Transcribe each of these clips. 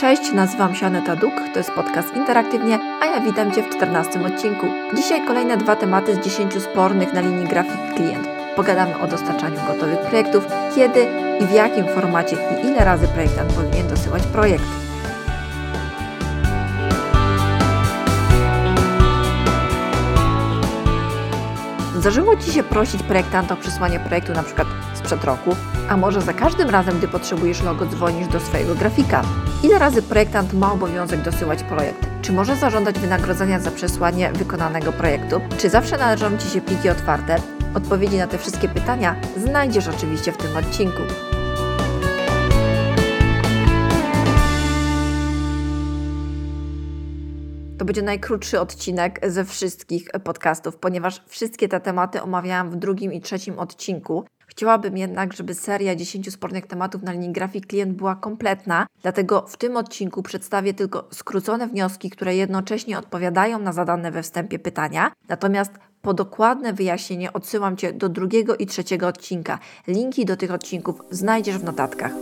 Cześć, nazywam się Aneta Duk, to jest podcast Interaktywnie, a ja witam Cię w 14 odcinku. Dzisiaj kolejne dwa tematy z 10 spornych na linii grafik klient. Pogadamy o dostarczaniu gotowych projektów, kiedy i w jakim formacie i ile razy projektant powinien dosyłać projekt. Zdarzyło Ci się prosić projektanta o przysłanie projektu na przykład sprzed roku? A może za każdym razem, gdy potrzebujesz logo, dzwonisz do swojego grafika? Ile razy projektant ma obowiązek dosyłać projekt? Czy może zażądać wynagrodzenia za przesłanie wykonanego projektu? Czy zawsze należą Ci się pliki otwarte? Odpowiedzi na te wszystkie pytania znajdziesz oczywiście w tym odcinku. To będzie najkrótszy odcinek ze wszystkich podcastów, ponieważ wszystkie te tematy omawiałam w drugim i trzecim odcinku. Chciałabym jednak, żeby seria 10 spornych tematów na linii grafik klient była kompletna, dlatego w tym odcinku przedstawię tylko skrócone wnioski, które jednocześnie odpowiadają na zadane we wstępie pytania. Natomiast po dokładne wyjaśnienie odsyłam Cię do drugiego i trzeciego odcinka. Linki do tych odcinków znajdziesz w notatkach.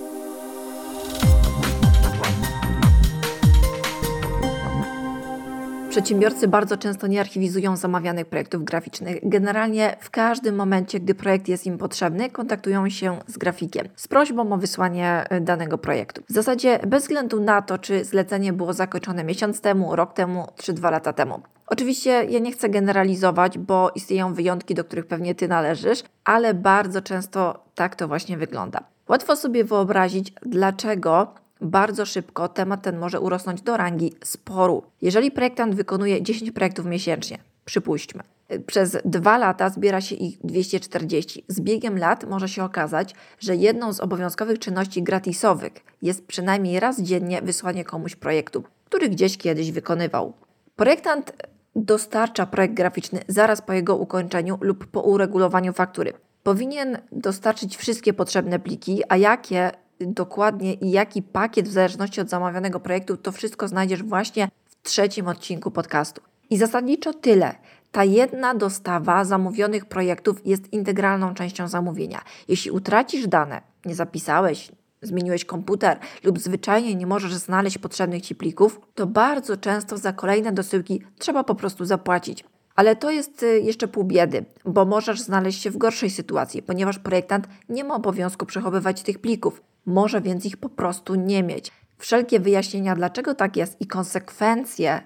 Przedsiębiorcy bardzo często nie archiwizują zamawianych projektów graficznych. Generalnie w każdym momencie, gdy projekt jest im potrzebny, kontaktują się z grafikiem z prośbą o wysłanie e, danego projektu. W zasadzie bez względu na to, czy zlecenie było zakończone miesiąc temu, rok temu czy dwa lata temu. Oczywiście ja nie chcę generalizować, bo istnieją wyjątki, do których pewnie Ty należysz, ale bardzo często tak to właśnie wygląda. Łatwo sobie wyobrazić, dlaczego bardzo szybko temat ten może urosnąć do rangi sporu. Jeżeli projektant wykonuje 10 projektów miesięcznie, przypuśćmy, przez dwa lata zbiera się ich 240. Z biegiem lat może się okazać, że jedną z obowiązkowych czynności gratisowych jest przynajmniej raz dziennie wysłanie komuś projektu, który gdzieś kiedyś wykonywał. Projektant dostarcza projekt graficzny zaraz po jego ukończeniu lub po uregulowaniu faktury. Powinien dostarczyć wszystkie potrzebne pliki, a jakie dokładnie i jaki pakiet w zależności od zamawianego projektu, to wszystko znajdziesz właśnie w trzecim odcinku podcastu. I zasadniczo tyle. Ta jedna dostawa zamówionych projektów jest integralną częścią zamówienia. Jeśli utracisz dane, nie zapisałeś, zmieniłeś komputer lub zwyczajnie nie możesz znaleźć potrzebnych ci plików, to bardzo często za kolejne dosyłki trzeba po prostu zapłacić. Ale to jest y, jeszcze pół biedy, bo możesz znaleźć się w gorszej sytuacji, ponieważ projektant nie ma obowiązku przechowywać tych plików może więc ich po prostu nie mieć. Wszelkie wyjaśnienia, dlaczego tak jest i konsekwencje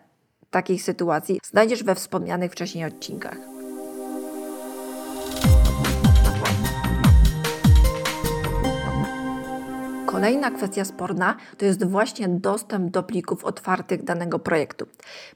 takiej sytuacji znajdziesz we wspomnianych wcześniej odcinkach. Kolejna kwestia sporna to jest właśnie dostęp do plików otwartych danego projektu.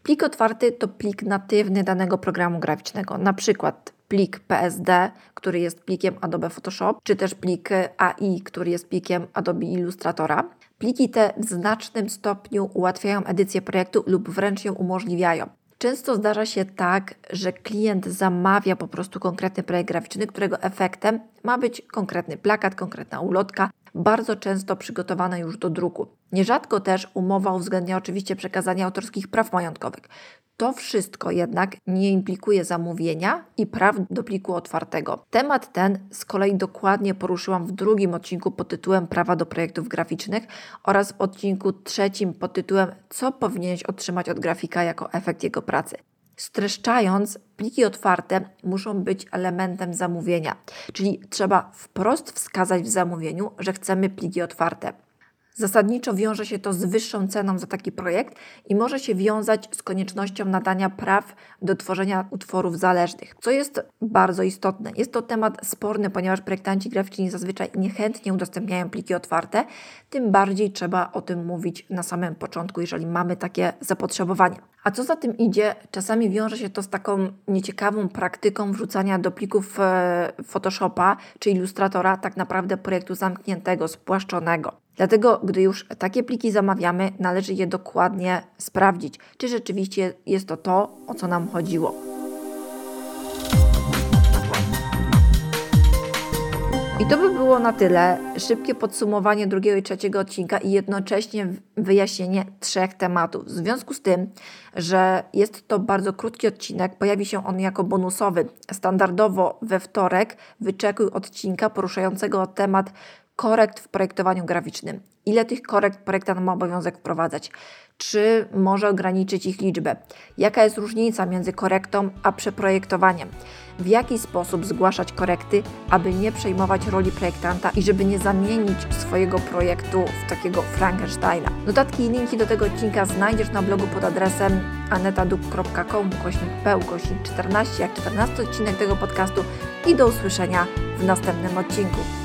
Plik otwarty to plik natywny danego programu graficznego, na przykład plik PSD, który jest plikiem Adobe Photoshop, czy też plik AI, który jest plikiem Adobe Illustratora. Pliki te w znacznym stopniu ułatwiają edycję projektu lub wręcz ją umożliwiają. Często zdarza się tak, że klient zamawia po prostu konkretny projekt graficzny, którego efektem ma być konkretny plakat, konkretna ulotka, bardzo często przygotowana już do druku. Nierzadko też umowa uwzględnia oczywiście przekazanie autorskich praw majątkowych. To wszystko jednak nie implikuje zamówienia i praw do pliku otwartego. Temat ten z kolei dokładnie poruszyłam w drugim odcinku pod tytułem Prawa do projektów graficznych oraz w odcinku trzecim pod tytułem Co powinieneś otrzymać od grafika jako efekt jego pracy. Streszczając, pliki otwarte muszą być elementem zamówienia, czyli trzeba wprost wskazać w zamówieniu, że chcemy pliki otwarte. Zasadniczo wiąże się to z wyższą ceną za taki projekt i może się wiązać z koniecznością nadania praw do tworzenia utworów zależnych, co jest bardzo istotne. Jest to temat sporny, ponieważ projektanci graficzni zazwyczaj niechętnie udostępniają pliki otwarte, tym bardziej trzeba o tym mówić na samym początku, jeżeli mamy takie zapotrzebowanie. A co za tym idzie, czasami wiąże się to z taką nieciekawą praktyką wrzucania do plików e, Photoshopa czy Illustratora tak naprawdę projektu zamkniętego, spłaszczonego. Dlatego, gdy już takie pliki zamawiamy, należy je dokładnie sprawdzić, czy rzeczywiście jest to to, o co nam chodziło. I to by było na tyle. Szybkie podsumowanie drugiego i trzeciego odcinka i jednocześnie wyjaśnienie trzech tematów. W związku z tym, że jest to bardzo krótki odcinek, pojawi się on jako bonusowy. Standardowo we wtorek wyczekuj odcinka poruszającego temat korekt w projektowaniu graficznym. Ile tych korekt projektant ma obowiązek wprowadzać? Czy może ograniczyć ich liczbę? Jaka jest różnica między korektą a przeprojektowaniem? W jaki sposób zgłaszać korekty, aby nie przejmować roli projektanta i żeby nie zamienić swojego projektu w takiego Frankensteina? Notatki i linki do tego odcinka znajdziesz na blogu pod adresem anetaduk.com kośnik p kośnik 14, jak 14 odcinek tego podcastu i do usłyszenia w następnym odcinku.